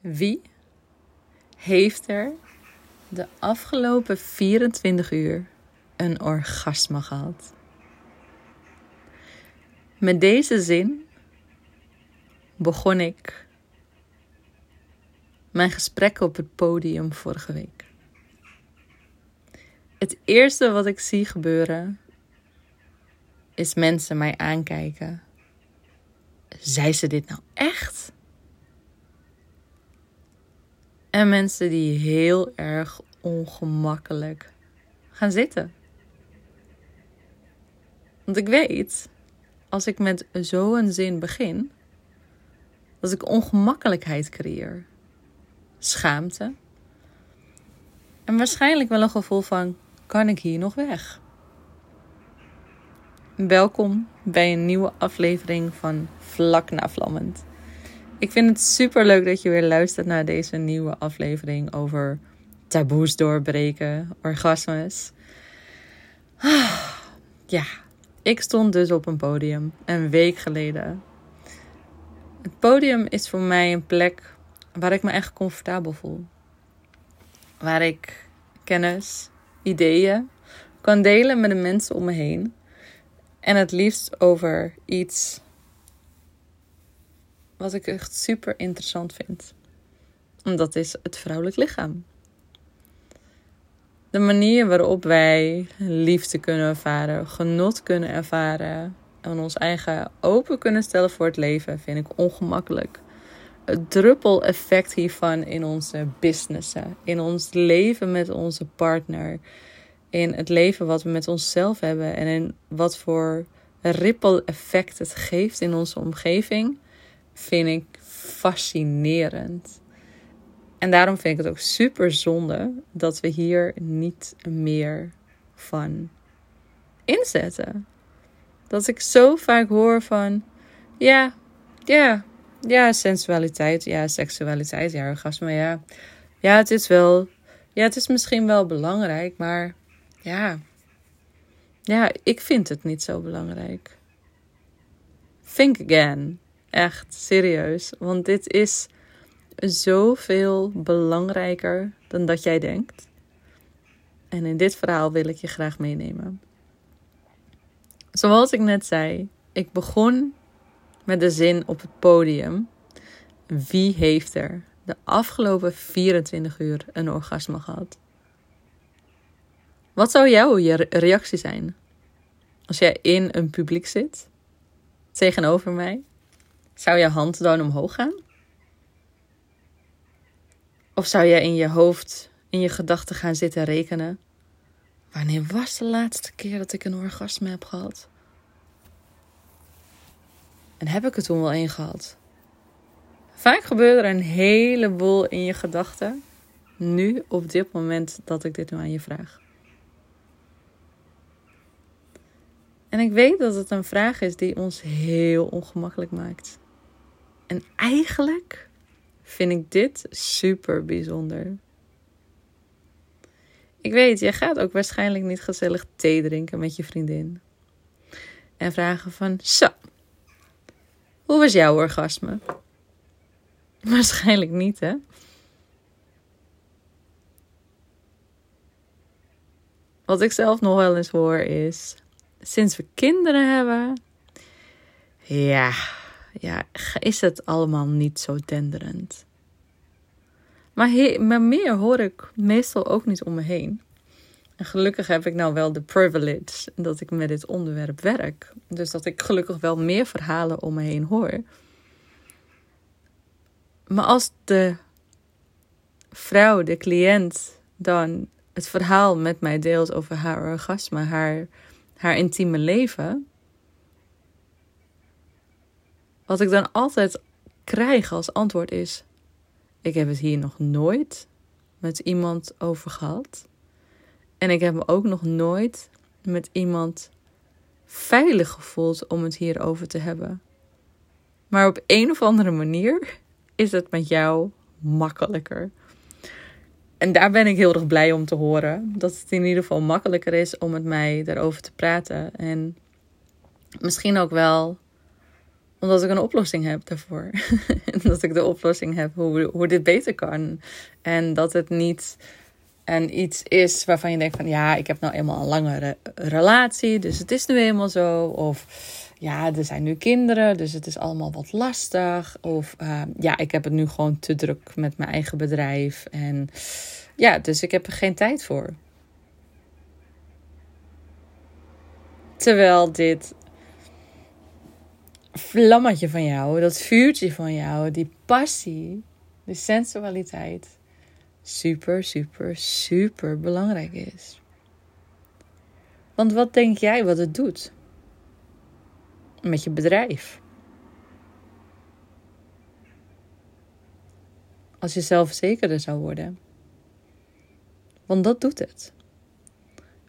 Wie heeft er de afgelopen 24 uur een orgasme gehad? Met deze zin begon ik mijn gesprek op het podium vorige week. Het eerste wat ik zie gebeuren is mensen mij aankijken. Zei ze dit nou echt? En mensen die heel erg ongemakkelijk gaan zitten. Want ik weet, als ik met zo'n zin begin, dat ik ongemakkelijkheid creëer. Schaamte. En waarschijnlijk wel een gevoel van: kan ik hier nog weg? Welkom bij een nieuwe aflevering van Vlak na Vlammend. Ik vind het super leuk dat je weer luistert naar deze nieuwe aflevering over taboes doorbreken, orgasmes. Ah, ja, ik stond dus op een podium een week geleden. Het podium is voor mij een plek waar ik me echt comfortabel voel. Waar ik kennis, ideeën kan delen met de mensen om me heen. En het liefst over iets wat ik echt super interessant vind. En dat is het vrouwelijk lichaam. De manier waarop wij liefde kunnen ervaren, genot kunnen ervaren en ons eigen open kunnen stellen voor het leven, vind ik ongemakkelijk. Het druppeleffect hiervan in onze businessen, in ons leven met onze partner, in het leven wat we met onszelf hebben en in wat voor ripple effect het geeft in onze omgeving, vind ik fascinerend. En daarom vind ik het ook super zonde dat we hier niet meer van inzetten. Dat ik zo vaak hoor van, ja, ja, ja, sensualiteit, ja, seksualiteit, ja, orgasme, ja. Ja, het is wel, ja, het is misschien wel belangrijk, maar ja, ja, ik vind het niet zo belangrijk. Think again. Echt, serieus. Want dit is zoveel belangrijker dan dat jij denkt. En in dit verhaal wil ik je graag meenemen. Zoals ik net zei, ik begon met de zin op het podium. Wie heeft er de afgelopen 24 uur een orgasme gehad? Wat zou jouw reactie zijn als jij in een publiek zit tegenover mij? Zou je hand dan omhoog gaan? Of zou je in je hoofd, in je gedachten gaan zitten rekenen? Wanneer was de laatste keer dat ik een orgasme heb gehad? En heb ik er toen wel een gehad? Vaak gebeurt er een heleboel in je gedachten. Nu, op dit moment dat ik dit nu aan je vraag. En ik weet dat het een vraag is die ons heel ongemakkelijk maakt. En eigenlijk vind ik dit super bijzonder. Ik weet, jij gaat ook waarschijnlijk niet gezellig thee drinken met je vriendin. En vragen van, zo, hoe was jouw orgasme? Waarschijnlijk niet, hè? Wat ik zelf nog wel eens hoor is, sinds we kinderen hebben, ja, ja, is het allemaal niet zo denderend. Maar, maar meer hoor ik meestal ook niet om me heen. En gelukkig heb ik nou wel de privilege dat ik met dit onderwerp werk. Dus dat ik gelukkig wel meer verhalen om me heen hoor. Maar als de vrouw, de cliënt, dan het verhaal met mij deelt over haar orgasme, haar, haar intieme leven, wat ik dan altijd krijg als antwoord is: Ik heb het hier nog nooit met iemand over gehad. En ik heb me ook nog nooit met iemand veilig gevoeld om het hierover te hebben. Maar op een of andere manier is het met jou makkelijker. En daar ben ik heel erg blij om te horen. Dat het in ieder geval makkelijker is om met mij daarover te praten. En misschien ook wel Omdat ik een oplossing heb daarvoor. dat ik de oplossing heb hoe, hoe dit beter kan. En dat het niet en iets is waarvan je denkt van ja, ik heb nou eenmaal een langere relatie, dus het is nu eenmaal zo. Of ja, er zijn nu kinderen, dus het is allemaal wat lastig. Of uh, ja, ik heb het nu gewoon te druk met mijn eigen bedrijf. En ja, dus ik heb er geen tijd voor. Terwijl dit vlammetje van jou, dat vuurtje van jou, die passie, de sensualiteit, super, super, super belangrijk is. Want wat denk jij wat het doet? Met je bedrijf. Als je zelfverzekerder zou worden. Want dat doet het.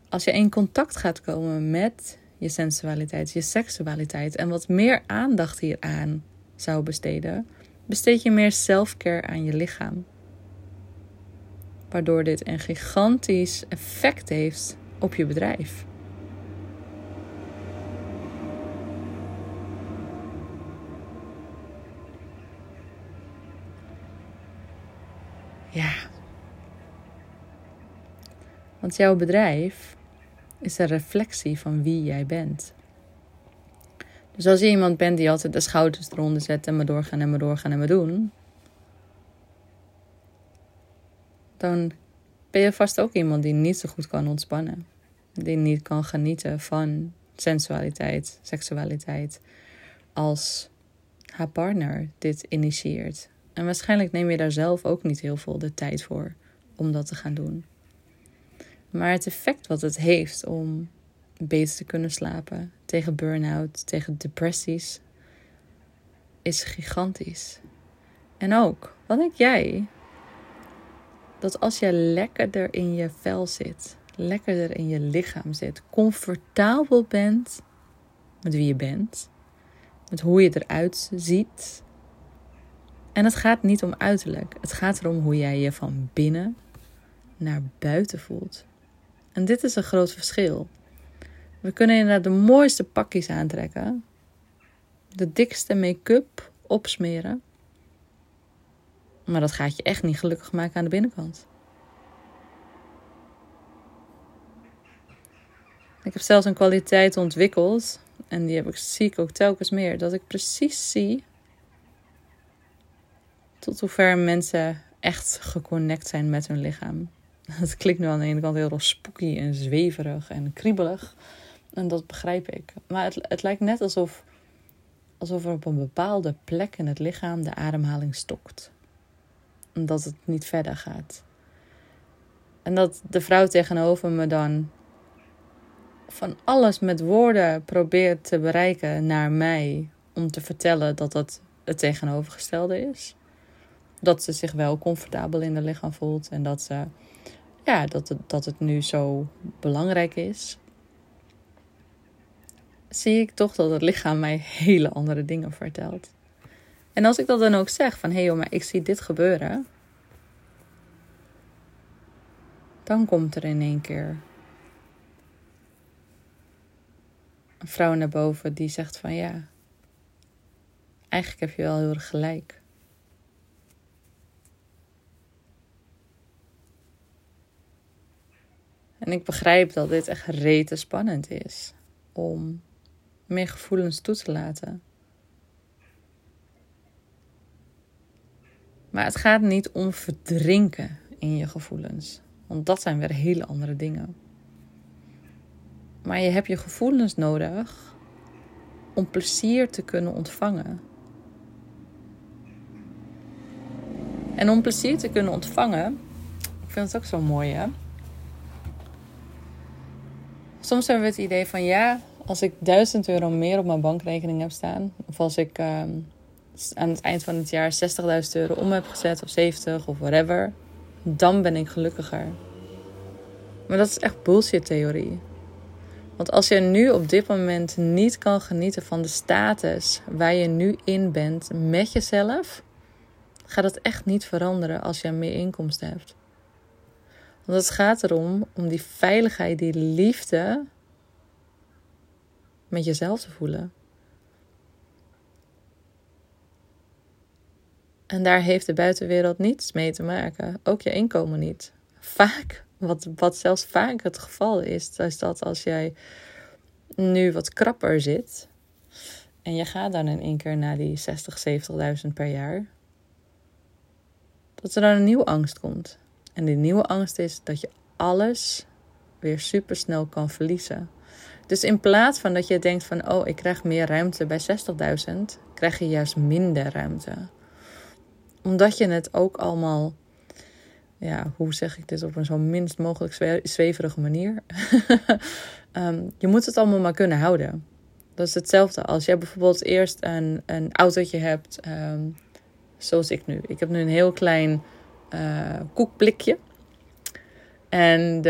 Als je in contact gaat komen met je sensualiteit, je seksualiteit en wat meer aandacht hieraan zou besteden, besteed je meer selfcare aan je lichaam. Waardoor dit een gigantisch effect heeft op je bedrijf. Ja. Want jouw bedrijf is een reflectie van wie jij bent. Dus als je iemand bent die altijd de schouders eronder zet en maar doorgaan en maar doorgaan en maar doen, dan ben je vast ook iemand die niet zo goed kan ontspannen. Die niet kan genieten van sensualiteit, seksualiteit, als haar partner dit initieert. En waarschijnlijk neem je daar zelf ook niet heel veel de tijd voor om dat te gaan doen. Maar het effect wat het heeft om beter te kunnen slapen, tegen burn-out, tegen depressies, is gigantisch. En ook, wat denk jij dat als je lekkerder in je vel zit, lekkerder in je lichaam zit, comfortabel bent met wie je bent, met hoe je eruit ziet. En het gaat niet om uiterlijk, het gaat erom hoe jij je van binnen naar buiten voelt. En dit is een groot verschil. We kunnen inderdaad de mooiste pakjes aantrekken, de dikste make-up opsmeren. Maar dat gaat je echt niet gelukkig maken aan de binnenkant. Ik heb zelfs een kwaliteit ontwikkeld. En die heb ik, zie ik ook telkens meer. Dat ik precies zie tot hoever mensen echt geconnect zijn met hun lichaam. Het klinkt nu aan de ene kant heel spooky en zweverig en kriebelig. En dat begrijp ik. Maar het, het lijkt net alsof, alsof er op een bepaalde plek in het lichaam de ademhaling stokt. En dat het niet verder gaat. En dat de vrouw tegenover me dan van alles met woorden probeert te bereiken naar mij. Om te vertellen dat dat het tegenovergestelde is. Dat ze zich wel comfortabel in haar lichaam voelt. En dat ze ja, dat het, dat het nu zo belangrijk is, zie ik toch dat het lichaam mij hele andere dingen vertelt. En als ik dat dan ook zeg van hé hey joh, maar ik zie dit gebeuren, dan komt er in één keer een vrouw naar boven die zegt van ja, eigenlijk heb je wel heel erg gelijk. En ik begrijp dat dit echt rete spannend is om meer gevoelens toe te laten. Maar het gaat niet om verdrinken in je gevoelens, want dat zijn weer hele andere dingen. Maar je hebt je gevoelens nodig om plezier te kunnen ontvangen. En om plezier te kunnen ontvangen, ik vind het ook zo mooi hè Soms hebben we het idee van ja, als ik 1000 euro meer op mijn bankrekening heb staan, of als ik ehm, aan het eind van het jaar 60.000 euro om heb gezet, of 70 of whatever, dan ben ik gelukkiger. Maar dat is echt bullshit-theorie. Want als je nu op dit moment niet kan genieten van de status waar je nu in bent met jezelf, gaat het echt niet veranderen als je meer inkomsten hebt. Want het gaat erom om die veiligheid, die liefde met jezelf te voelen. En daar heeft de buitenwereld niets mee te maken. Ook je inkomen niet. Vaak, wat, wat zelfs vaak het geval is, is dat als jij nu wat krapper zit. En je gaat dan in één keer naar die 60, 70.000 per jaar. Dat er dan een nieuwe angst komt. En die nieuwe angst is dat je alles weer super snel kan verliezen. Dus in plaats van dat je denkt van, oh, ik krijg meer ruimte bij 60.000, krijg je juist minder ruimte. Omdat je het ook allemaal, ja, hoe zeg ik dit op een zo minst mogelijk zweverige manier? Ehm, je moet het allemaal maar kunnen houden. Dat is hetzelfde als jij bijvoorbeeld eerst een, een autootje hebt, ehm, zoals ik nu. Ik heb nu een heel klein uh, koekblikje. En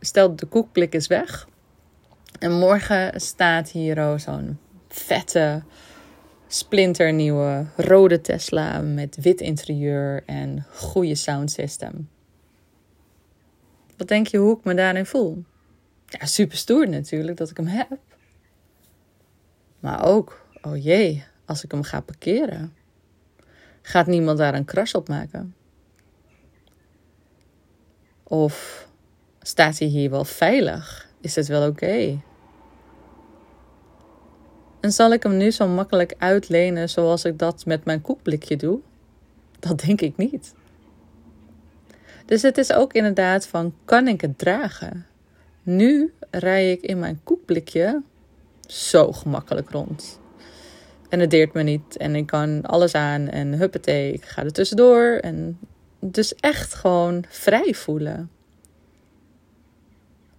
stel de koekblik is weg. En morgen staat hier zo'n vette, splinternieuwe rode Tesla met wit interieur en goede sound system. Wat denk je hoe ik me daarin voel? Ja, super stoer natuurlijk dat ik hem heb. Maar ook, oh jee, als ik hem ga parkeren, gaat niemand daar een crash op maken? Of staat hij hier wel veilig? Is het wel oké? En zal ik hem nu zo makkelijk uitlenen zoals ik dat met mijn koekblikje doe? Dat denk ik niet. Dus het is ook inderdaad van, kan ik het dragen? Nu rij ik in mijn koekblikje zo gemakkelijk rond. En het deert me niet en ik kan alles aan en huppatee, ik ga er tussendoor. En dus echt gewoon vrij voelen.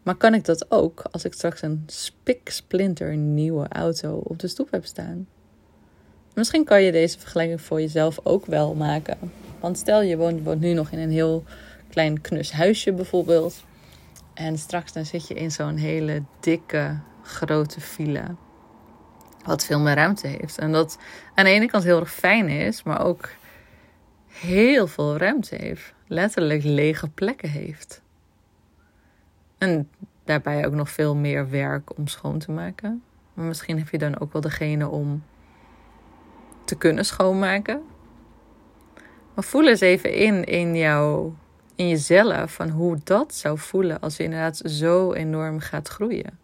Maar kan ik dat ook als ik straks een spiksplinter nieuwe auto op de stoep heb staan? Misschien kan je deze vergelijking voor jezelf ook wel maken. Want stel je woont, nu nog in een heel klein knus huisje bijvoorbeeld. En straks dan zit je in zo'n hele dikke, grote villa. Wat veel meer ruimte heeft. En dat aan de ene kant heel erg fijn is, maar ook heel veel ruimte heeft. Letterlijk lege plekken heeft. En daarbij ook nog veel meer werk om schoon te maken. Maar misschien heb je dan ook wel degene om te kunnen schoonmaken. Maar voel eens even in in jou, in jezelf, van hoe dat zou voelen als je inderdaad zo enorm gaat groeien.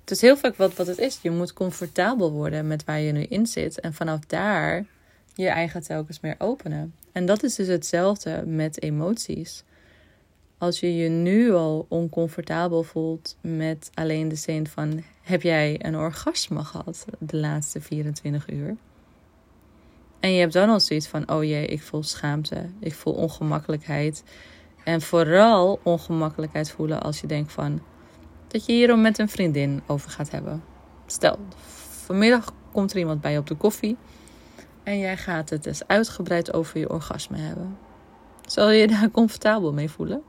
Het is heel vaak wat, wat het is. Je moet comfortabel worden met waar je nu in zit. En vanaf daar je eigen telkens meer openen. En dat is dus hetzelfde met emoties. Als je je nu al oncomfortabel voelt met alleen de zin van: heb jij een orgasme gehad de laatste 24 uur? En je hebt dan al zoiets van: oh jee, ik voel schaamte, ik voel ongemakkelijkheid. En vooral ongemakkelijkheid voelen als je denkt van dat je hierom met een vriendin over gaat hebben. Stel, vanmiddag komt er iemand bij op de koffie en jij gaat het dus uitgebreid over je orgasme hebben. Zal je je daar comfortabel mee voelen?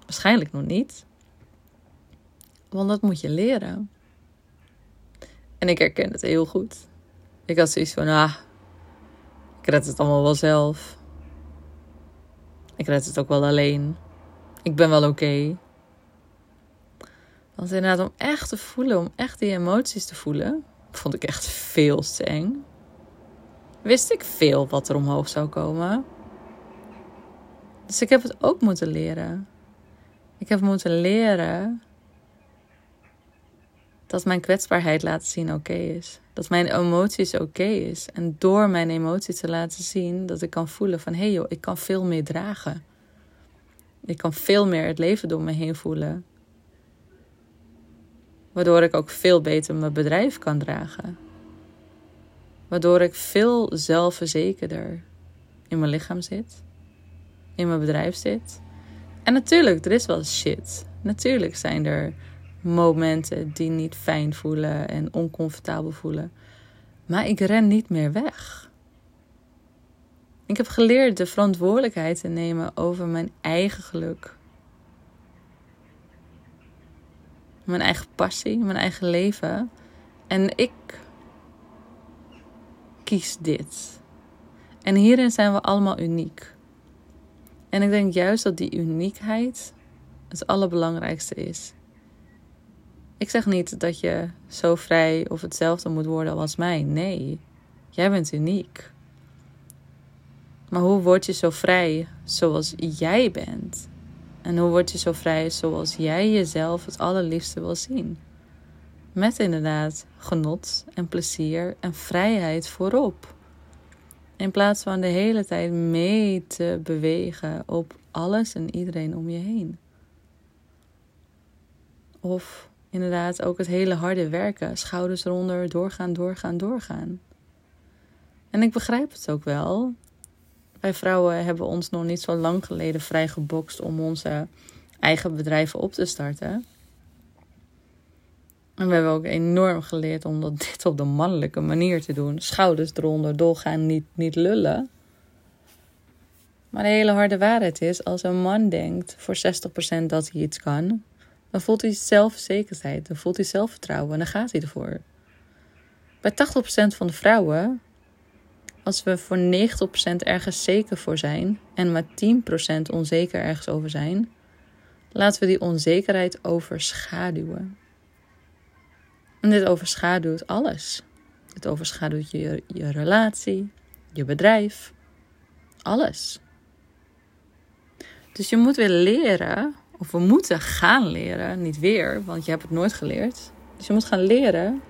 Waarschijnlijk nog niet. Want dat moet je leren. En ik herken het heel goed. Ik had zoiets van, ah, ik red het allemaal wel zelf. Ik red het ook wel alleen. Ik ben wel oké. Want inderdaad, om echt te voelen, om echt die emoties te voelen, vond ik echt veel te eng. Wist ik veel wat er omhoog zou komen. Dus ik heb het ook moeten leren. Ik heb moeten leren dat mijn kwetsbaarheid laten zien oké is. Dat mijn emoties oké is. En door mijn emoties te laten zien, dat ik kan voelen van hé hey joh, ik kan veel meer dragen. Ik kan veel meer het leven door me heen voelen. Waardoor ik ook veel beter mijn bedrijf kan dragen. Waardoor ik veel zelfverzekerder in mijn lichaam zit. In mijn bedrijf zit. En natuurlijk, er is wel shit. Natuurlijk zijn er momenten die niet fijn voelen en oncomfortabel voelen. Maar ik ren niet meer weg. Ik heb geleerd de verantwoordelijkheid te nemen over mijn eigen geluk. Mijn eigen passie, mijn eigen leven. En ik kies dit. En hierin zijn we allemaal uniek. En ik denk juist dat die uniekheid het allerbelangrijkste is. Ik zeg niet dat je zo vrij of hetzelfde moet worden als mij. Nee, jij bent uniek. Maar hoe word je zo vrij zoals jij bent? En hoe word je zo vrij zoals jij jezelf het allerliefste wil zien? Met inderdaad genot en plezier en vrijheid voorop. In plaats van de hele tijd mee te bewegen op alles en iedereen om je heen. Of inderdaad ook het hele harde werken, schouders eronder, doorgaan, doorgaan, doorgaan. En ik begrijp het ook wel. Wij vrouwen hebben ons nog niet zo lang geleden vrijgebokst om onze eigen bedrijven op te starten. En we hebben ook enorm geleerd om dat dit op de mannelijke manier te doen. Schouders eronder, doorgaan, niet, niet lullen. Maar de hele harde waarheid is, als een man denkt voor 60% dat hij iets kan, dan voelt hij zelfzekerheid, dan voelt hij zelfvertrouwen en dan gaat hij ervoor. Bij 80% van de vrouwen, als we voor 90% ergens zeker voor zijn en maar 10% onzeker ergens over zijn, laten we die onzekerheid overschaduwen. En dit overschaduwt alles. Het overschaduwt je, je relatie, je bedrijf, alles. Dus je moet weer leren, of we moeten gaan leren, niet weer, want je hebt het nooit geleerd. Dus je moet gaan leren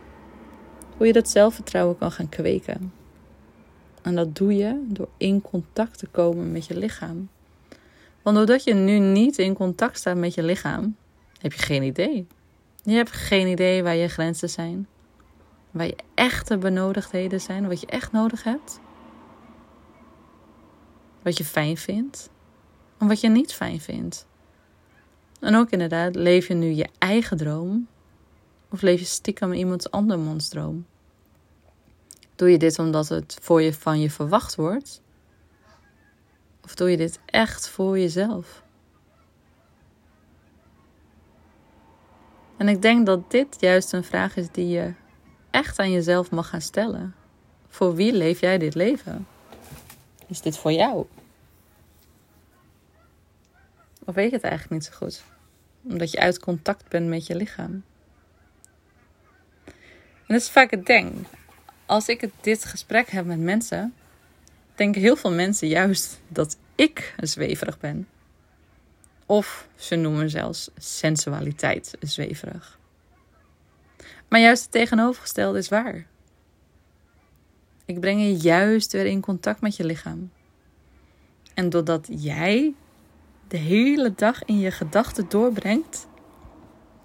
hoe je dat zelfvertrouwen kan gaan kweken. En dat doe je door in contact te komen met je lichaam. Want doordat je nu niet in contact staat met je lichaam, heb je geen idee. Je hebt geen idee waar je grenzen zijn. Waar je echte benodigdheden zijn. Wat je echt nodig hebt. Wat je fijn vindt. En wat je niet fijn vindt. En ook inderdaad, leef je nu je eigen droom? Of leef je stiekem iemand andermans droom? Doe je dit omdat het voor je van je verwacht wordt? Of doe je dit echt voor jezelf? En ik denk dat dit juist een vraag is die je echt aan jezelf mag gaan stellen. Voor wie leef jij dit leven? Is dit voor jou? Of weet je het eigenlijk niet zo goed? Omdat je uit contact bent met je lichaam. En dat is vaak het ding. Als ik dit gesprek heb met mensen, denken heel veel mensen juist dat ik zweverig ben. Of ze noemen zelfs sensualiteit zweverig. Maar juist het tegenovergestelde is waar. Ik breng je juist weer in contact met je lichaam. En doordat jij de hele dag in je gedachten doorbrengt,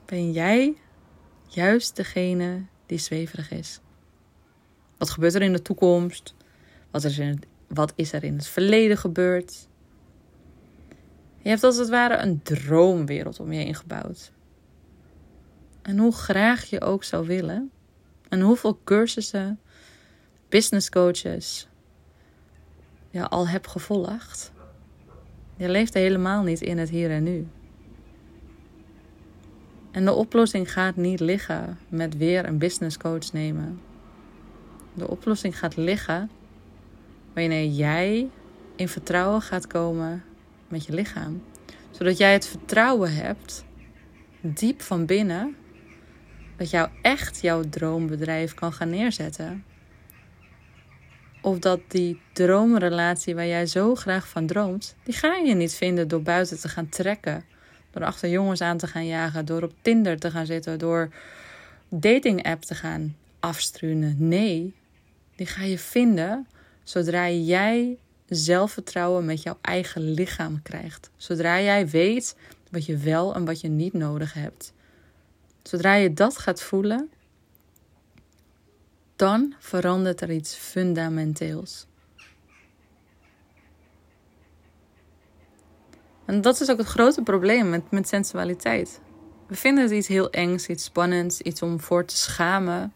ben jij juist degene die zweverig is. Wat gebeurt er in de toekomst? Wat is er in het, wat is er in het verleden gebeurd? Je hebt als het ware een droomwereld om je heen gebouwd. En hoe graag je ook zou willen, en hoeveel cursussen, business coaches je al hebt gevolgd, je leeft helemaal niet in het hier en nu. En de oplossing gaat niet liggen met weer een business coach nemen. De oplossing gaat liggen wanneer jij in vertrouwen gaat komen met je lichaam. Zodat jij het vertrouwen hebt, diep van binnen, dat jou echt jouw droombedrijf kan gaan neerzetten. Of dat die droomrelatie waar jij zo graag van droomt, die ga je niet vinden door buiten te gaan trekken. Door achter jongens aan te gaan jagen, door op Tinder te gaan zitten, door dating app te gaan afstruinen. Nee, die ga je vinden zodra jij zelfvertrouwen met jouw eigen lichaam krijgt. Zodra jij weet wat je wel en wat je niet nodig hebt. Zodra je dat gaat voelen, dan verandert er iets fundamenteels. En dat is ook het grote probleem met, met sensualiteit. We vinden het iets heel engs, iets spannends, iets om voor te schamen.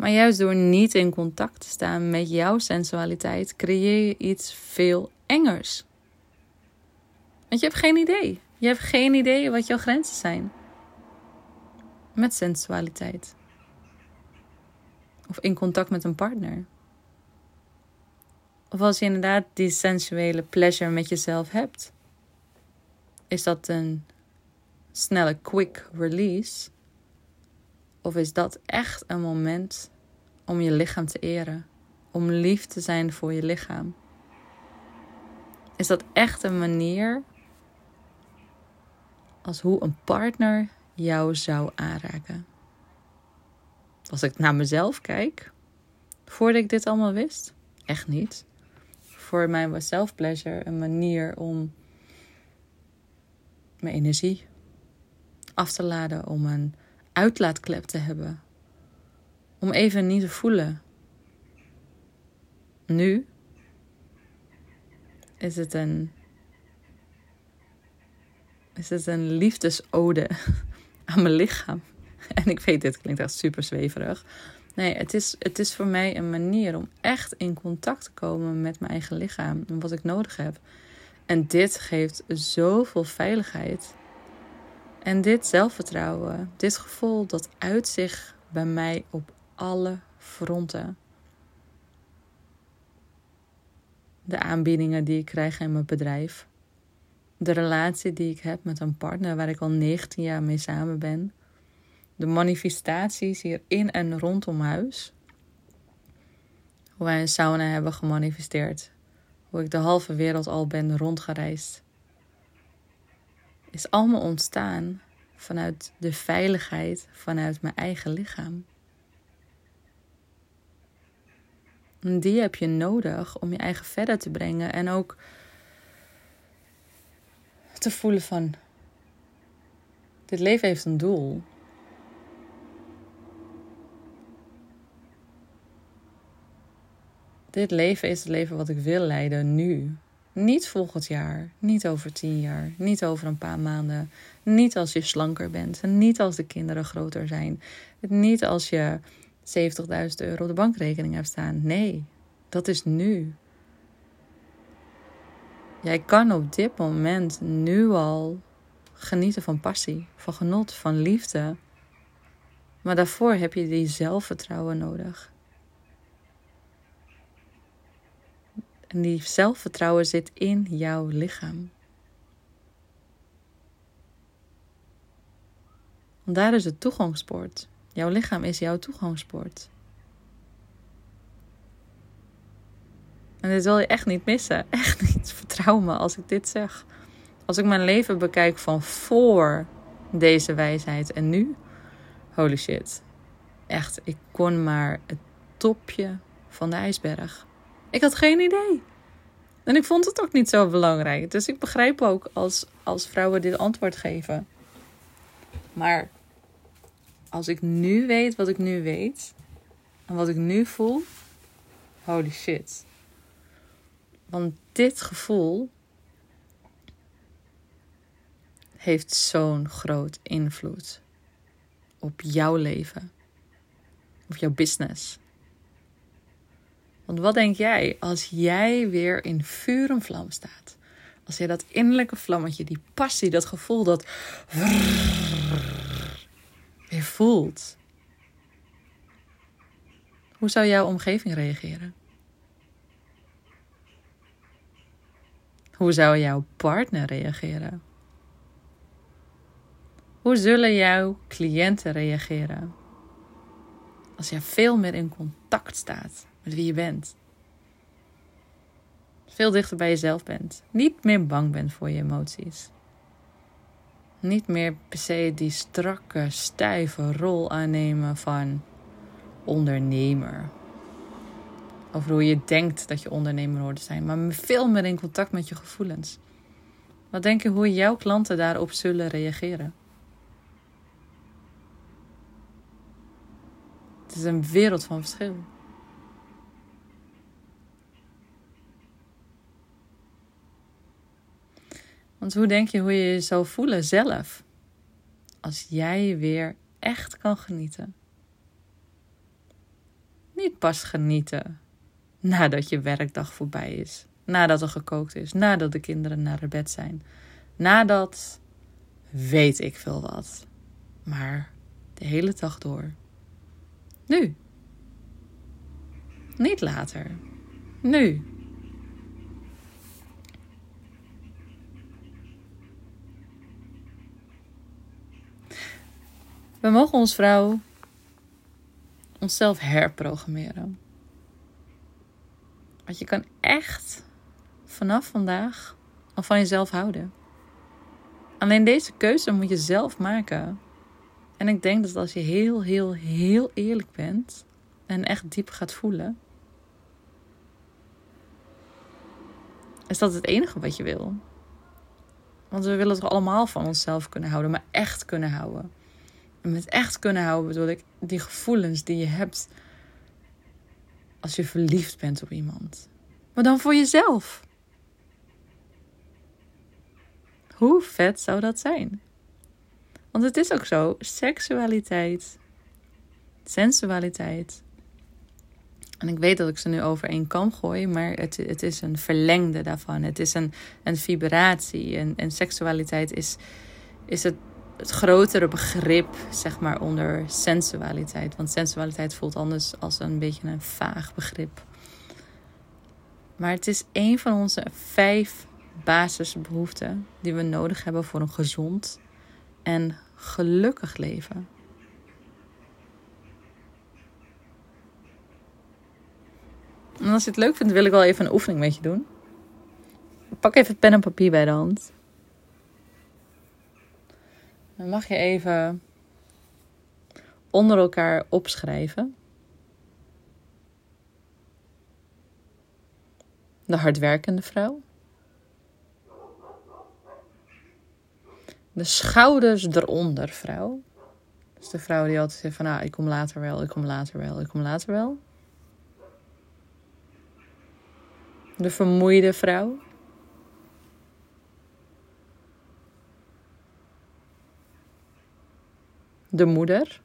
Maar juist door niet in contact te staan met jouw sensualiteit, creëer je iets veel engers. Want je hebt geen idee. Je hebt geen idee wat jouw grenzen zijn. Met sensualiteit. Of in contact met een partner. Of als je inderdaad die sensuele pleasure met jezelf hebt. Is dat een snelle quick release? Of is dat echt een moment om je lichaam te eren? om lief te zijn voor je lichaam? Is dat echt een manier als hoe een partner jou zou aanraken? Als ik naar mezelf kijk, voordat ik dit allemaal wist, echt niet. Voor mij was self-pleasure een manier om mijn energie af te laden, om een uitlaatklep te hebben. Om even niet te voelen. Nu is het een, is het een liefdesode aan mijn lichaam. En ik weet, dit klinkt echt super zweverig. Nee, het is, het is voor mij een manier om echt in contact te komen met mijn eigen lichaam en wat ik nodig heb. En dit geeft zoveel veiligheid. En dit zelfvertrouwen, dit gevoel, dat uit zich bij mij op alle fronten. De aanbiedingen die ik krijg in mijn bedrijf. De relatie die ik heb met een partner waar ik al 19 jaar mee samen ben. De manifestaties hier in en rondom huis. Hoe wij een sauna hebben gemanifesteerd. Hoe ik de halve wereld al ben rondgereisd. Is allemaal ontstaan vanuit de veiligheid vanuit mijn eigen lichaam. En die heb je nodig om je eigen verder te brengen en ook te voelen van dit leven heeft een doel. Dit leven is het leven wat ik wil leiden nu. Niet volgend jaar, niet over tien jaar, niet over een paar maanden, niet als je slanker bent en niet als de kinderen groter zijn, niet als je 70.000 euro op de bankrekening hebt staan. Nee, dat is nu. Jij kan op dit moment nu al genieten van passie, van genot, van liefde. Maar daarvoor heb je die zelfvertrouwen nodig. En die zelfvertrouwen zit in jouw lichaam. Want daar is het toegangspoort. Jouw lichaam is jouw toegangspoort. En dit wil je echt niet missen. Echt niet. Vertrouw me als ik dit zeg. Als ik mijn leven bekijk van voor deze wijsheid en nu. Holy shit. Echt, ik kon maar het topje van de ijsberg. Ik had geen idee. En ik vond het ook niet zo belangrijk. Dus ik begrijp ook als, als vrouwen dit antwoord geven. Maar als ik nu weet wat ik nu weet. En wat ik nu voel. Holy shit. Want dit gevoel heeft zo'n groot invloed op jouw leven. Op jouw business. Want wat denk jij als jij weer in vuur en vlam staat? Als je dat innerlijke vlammetje, die passie, dat gevoel dat weer voelt. Hoe zou jouw omgeving reageren? Hoe zou jouw partner reageren? Hoe zullen jouw cliënten reageren? Als je veel meer in contact staat met wie je bent. Veel dichter bij jezelf bent. Niet meer bang bent voor je emoties. Niet meer per se die strakke, stijve rol aannemen van ondernemer. Over hoe je denkt dat je ondernemer hoort zijn. Maar veel meer in contact met je gevoelens. Wat denk je hoe jouw klanten daarop zullen reageren? Het is een wereld van verschil. Want hoe denk je hoe je je zou voelen zelf? Als jij weer echt kan genieten. Niet pas genieten nadat je werkdag voorbij is. Nadat er gekookt is. Nadat de kinderen naar bed zijn. Nadat weet ik veel wat. Maar de hele dag door. Nu. Niet later. Nu. We mogen ons vrouw onszelf herprogrammeren. Want je kan echt vanaf vandaag al van jezelf houden. Alleen deze keuze moet je zelf maken. En ik denk dat als je heel, heel, heel eerlijk bent en echt diep gaat voelen, is dat het enige wat je wil. Want we willen toch allemaal van onszelf kunnen houden, maar echt kunnen houden. Met echt kunnen houden bedoel ik die gevoelens die je hebt als je verliefd bent op iemand. Maar dan voor jezelf. Hoe vet zou dat zijn? Want het is ook zo: seksualiteit, sensualiteit. En ik weet dat ik ze nu over één kam gooi, maar het, het is een verlengde daarvan. Het is een, een vibratie. En, en seksualiteit is, is het, het grotere begrip, zeg maar, onder sensualiteit. Want sensualiteit voelt anders als een beetje een vaag begrip. Maar het is een van onze vijf basisbehoeften die we nodig hebben voor een gezond en gelukkig leven. En als je het leuk vindt, wil ik wel even een oefening met je doen. Pak even pen en papier bij de hand. Dan mag je even onder elkaar opschrijven. De hardwerkende vrouw. De schouders eronder vrouw. Dus de vrouw die altijd zegt van, nou, ik kom later wel, ik kom later wel, ik kom later wel. De vermoeide vrouw. De moeder.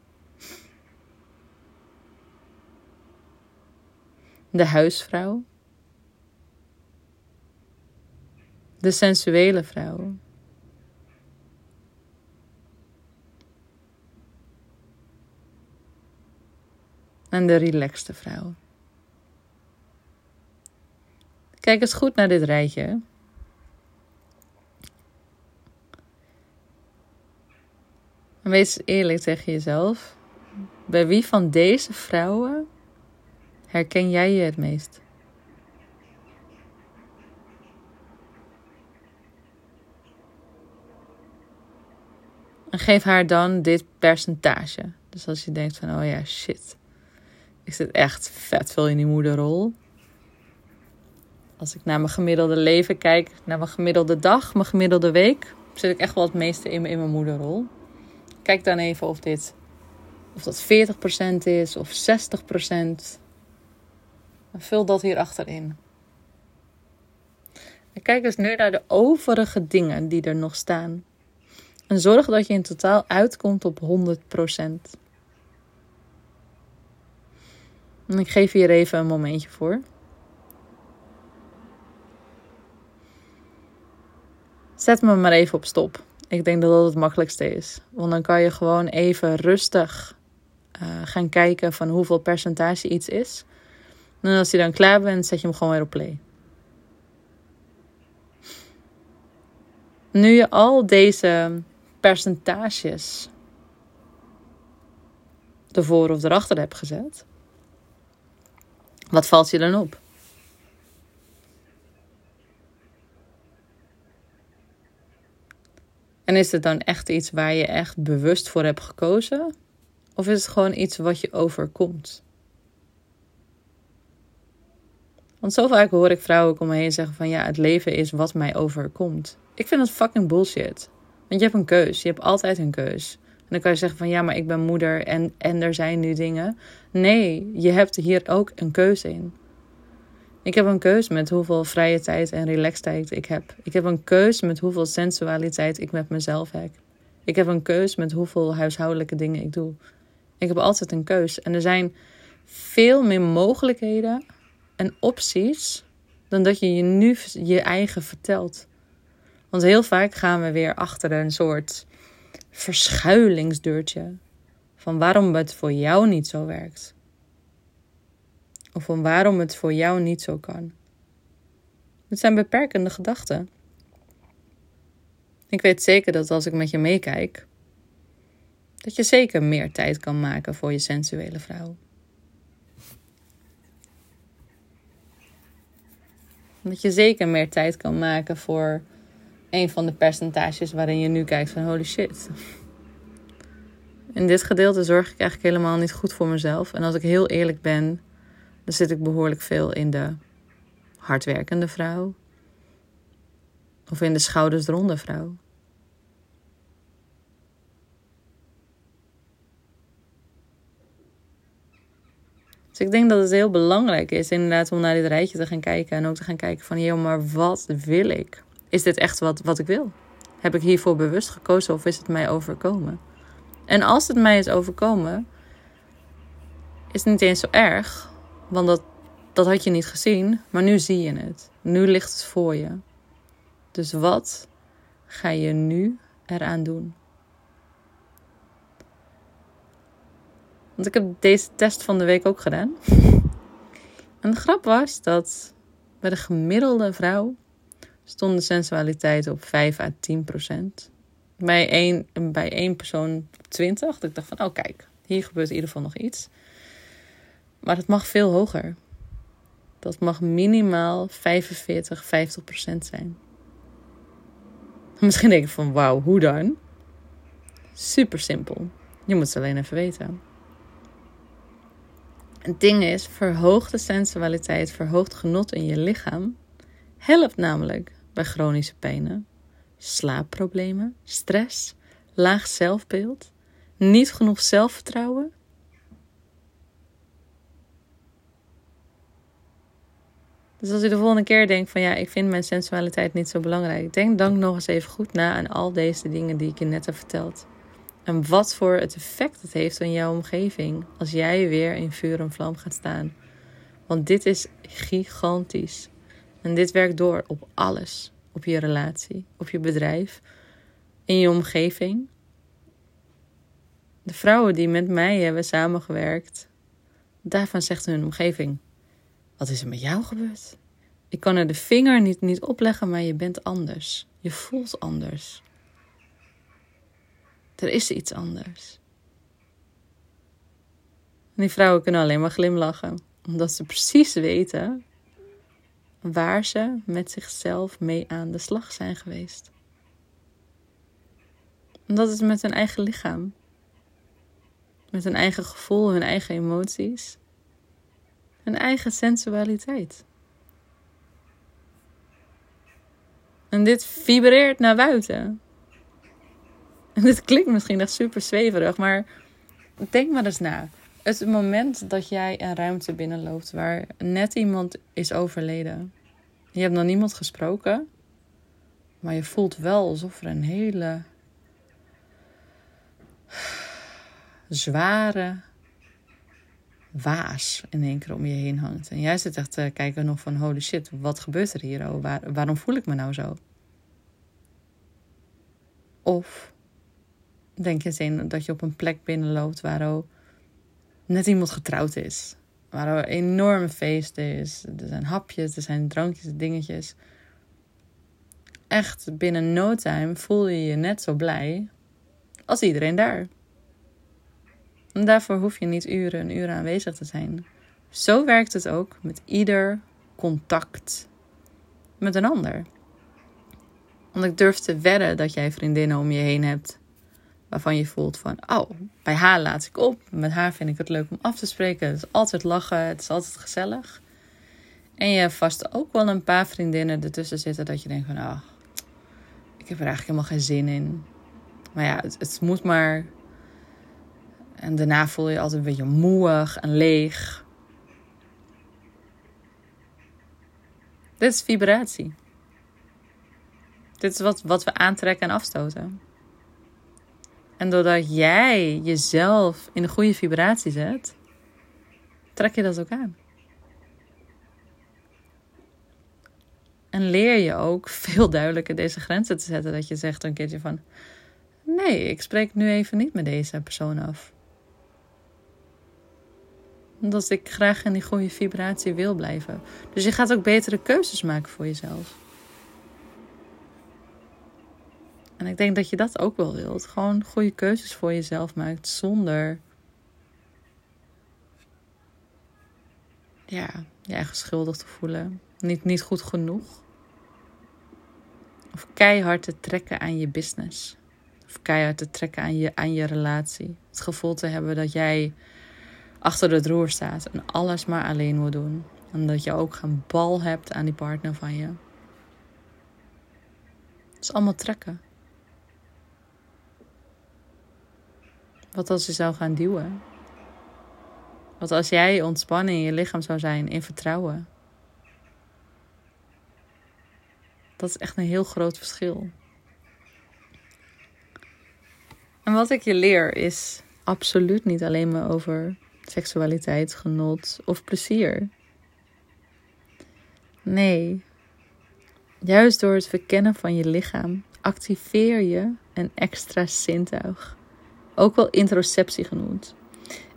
De huisvrouw. De sensuele vrouw. En de relaxte vrouw. Kijk eens goed naar dit rijtje. En wees eerlijk tegen jezelf. Bij wie van deze vrouwen herken jij je het meest? En geef haar dan dit percentage. Dus als je denkt van, oh ja, shit. Ik zit echt vet veel in die moederrol. Als ik naar mijn gemiddelde leven kijk, naar mijn gemiddelde dag, mijn gemiddelde week, zit ik echt wel het meeste in, in mijn moederrol. Kijk dan even of dit of dat 40% is of 60%. vul dat hier achterin. En kijk eens nu naar de overige dingen die er nog staan. En zorg dat je in totaal uitkomt op 100%. En ik geef hier even een momentje voor. Zet me maar even op stop. Ik denk dat dat het makkelijkste is. Want dan kan je gewoon even rustig uh, gaan kijken van hoeveel percentage iets is. En als je dan klaar bent, zet je hem gewoon weer op play. Nu je al deze percentages ervoor of erachter hebt gezet, wat valt je dan op? En is het dan echt iets waar je echt bewust voor hebt gekozen? Of is het gewoon iets wat je overkomt? Want zo vaak hoor ik vrouwen om me heen zeggen van ja, het leven is wat mij overkomt. Ik vind dat fucking bullshit. Want je hebt een keus. Je hebt altijd een keus. En dan kan je zeggen van ja, maar ik ben moeder en, en er zijn nu dingen. Nee, je hebt hier ook een keuze in. Ik heb een keuze met hoeveel vrije tijd en relaxtijd ik heb. Ik heb een keuze met hoeveel sensualiteit ik met mezelf heb. Ik heb een keuze met hoeveel huishoudelijke dingen ik doe. Ik heb altijd een keus. En er zijn veel meer mogelijkheden en opties dan dat je je nu je eigen vertelt. Want heel vaak gaan we weer achter een soort verschuilingsdeurtje van waarom het voor jou niet zo werkt. Of van waarom het voor jou niet zo kan. Het zijn beperkende gedachten. Ik weet zeker dat als ik met je meekijk, dat je zeker meer tijd kan maken voor je sensuele vrouw. Dat je zeker meer tijd kan maken voor een van de percentages waarin je nu kijkt van holy shit. In dit gedeelte zorg ik eigenlijk helemaal niet goed voor mezelf. En als ik heel eerlijk ben, dan zit ik behoorlijk veel in de hardwerkende vrouw. Of in de schouders eronder vrouw. Dus ik denk dat het heel belangrijk is inderdaad om naar dit rijtje te gaan kijken. En ook te gaan kijken van, joh, maar wat wil ik? Is dit echt wat, wat ik wil? Heb ik hiervoor bewust gekozen of is het mij overkomen? En als het mij is overkomen, is het niet eens zo erg. Want dat, dat had je niet gezien, maar nu zie je het. Nu ligt het voor je. Dus wat ga je nu eraan doen? Want ik heb deze test van de week ook gedaan. En de grap was dat bij de gemiddelde vrouw stond de sensualiteit op 5 à 10 procent. Bij één, bij één persoon op 20. Dat ik dacht van, oh kijk, hier gebeurt in ieder geval nog iets. Maar het mag veel hoger. Dat mag minimaal 45, 50 procent zijn. Misschien denk ik van, wauw, hoe dan? Super simpel. Je moet het alleen even weten. Het ding is, verhoogde sensualiteit, verhoogd genot in je lichaam helpt namelijk bij chronische pijnen, slaapproblemen, stress, laag zelfbeeld, niet genoeg zelfvertrouwen. Dus als je de volgende keer denkt van ja, ik vind mijn sensualiteit niet zo belangrijk, denk dan nog eens even goed na aan al deze dingen die ik je net heb verteld. En wat voor het effect het heeft in jouw omgeving als jij weer in vuur en vlam gaat staan. Want dit is gigantisch. En dit werkt door op alles. Op je relatie, op je bedrijf, in je omgeving. De vrouwen die met mij hebben samengewerkt, daarvan zegt hun omgeving: Wat is er met jou gebeurd? Ik kan er de vinger niet, niet opleggen, maar je bent anders. Je voelt anders. Er is iets anders. En die vrouwen kunnen alleen maar glimlachen, omdat ze precies weten waar ze met zichzelf mee aan de slag zijn geweest. En dat is met hun eigen lichaam, met hun eigen gevoel, hun eigen emoties, hun eigen sensualiteit. En dit vibreert naar buiten. En dit klinkt misschien echt super zweverig, maar denk maar eens na. Het moment dat jij een ruimte binnenloopt waar net iemand is overleden. Je hebt nog niemand gesproken, maar je voelt wel alsof er een hele zware waas in één keer om je heen hangt. En jij zit echt te kijken nog van holy shit, wat gebeurt er hier? Oh, waar, waarom voel ik me nou zo? Of denk je eens dat je op een plek binnenloopt waar ook net iemand getrouwd is. Waar er een enorm feest is. Er zijn hapjes, er zijn drankjes, dingetjes. Echt, binnen no time voel je je net zo blij als iedereen daar. Daarvoor hoef je niet uren en uren aanwezig te zijn. Zo werkt het ook met ieder contact met een ander. Want ik durf te wedden dat jij vriendinnen om je heen hebt waarvan je voelt van, oh, bij haar laat ik op. Met haar vind ik het leuk om af te spreken. Het is altijd lachen, het is altijd gezellig. En je hebt vast ook wel een paar vriendinnen ertussen zitten dat je denkt van, oh, ik heb er eigenlijk helemaal geen zin in. Maar ja, het, het moet maar. En daarna voel je je altijd een beetje moeig en leeg. Dit is vibratie. Dit is wat, wat we aantrekken en afstoten. En doordat jij jezelf in de goede vibratie zet, trek je dat ook aan. En leer je ook veel duidelijker deze grenzen te zetten. Dat je zegt een keertje van: Nee, ik spreek nu even niet met deze persoon af. Omdat ik graag in die goede vibratie wil blijven. Dus je gaat ook betere keuzes maken voor jezelf. En ik denk dat je dat ook wel wilt. Gewoon goede keuzes voor jezelf maakt zonder ja, je eigen schuldig te voelen. Niet, niet goed genoeg. Of keihard te trekken aan je business. Of keihard te trekken aan je, aan je relatie. Het gevoel te hebben dat jij achter het roer staat en alles maar alleen moet doen. En dat je ook geen bal hebt aan die partner van je. Het is allemaal trekken. Wat als je zou gaan duwen? Wat als jij ontspannen in je lichaam zou zijn in vertrouwen? Dat is echt een heel groot verschil. En wat ik je leer is absoluut niet alleen maar over seksualiteit, genot of plezier. Nee, juist door het verkennen van je lichaam activeer je een extra zintuig, ook wel introceptie genoemd.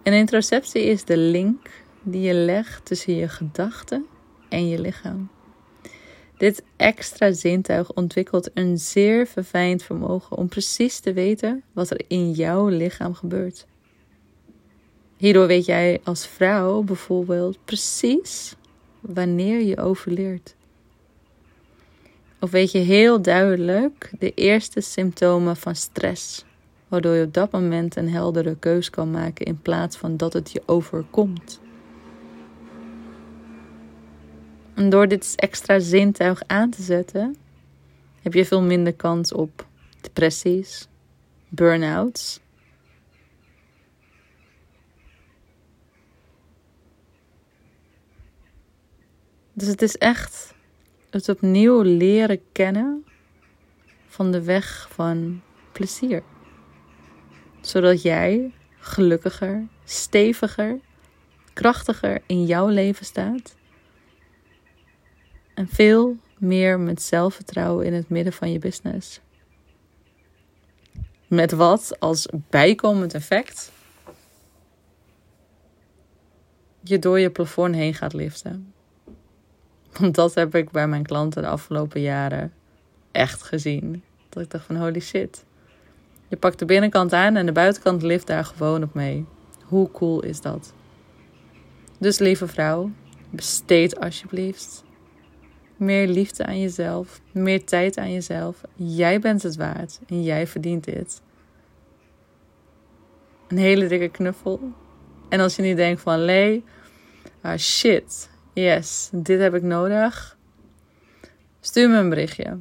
En introceptie is de link die je legt tussen je gedachten en je lichaam. Dit extra zintuig ontwikkelt een zeer verfijnd vermogen om precies te weten wat er in jouw lichaam gebeurt. Hierdoor weet jij als vrouw bijvoorbeeld precies wanneer je overleert. Of weet je heel duidelijk de eerste symptomen van stress, waardoor je op dat moment een heldere keus kan maken in plaats van dat het je overkomt. En door dit extra zintuig aan te zetten, heb je veel minder kans op depressies, burn-outs. Dus het is echt het opnieuw leren kennen van de weg van plezier. Zodat jij gelukkiger, steviger, krachtiger in jouw leven staat en veel meer met zelfvertrouwen in het midden van je business. Met wat als bijkomend effect je door je plafond heen gaat liften. Want dat heb ik bij mijn klanten de afgelopen jaren echt gezien. Dat ik dacht van holy shit. Je pakt de binnenkant aan en de buitenkant lift daar gewoon op mee. Hoe cool is dat? Dus lieve vrouw, besteed alsjeblieft meer liefde aan jezelf, meer tijd aan jezelf. Jij bent het waard en jij verdient dit. Een hele dikke knuffel. En als je nu denkt van Lee, ah shit, yes, dit heb ik nodig. Stuur me een berichtje.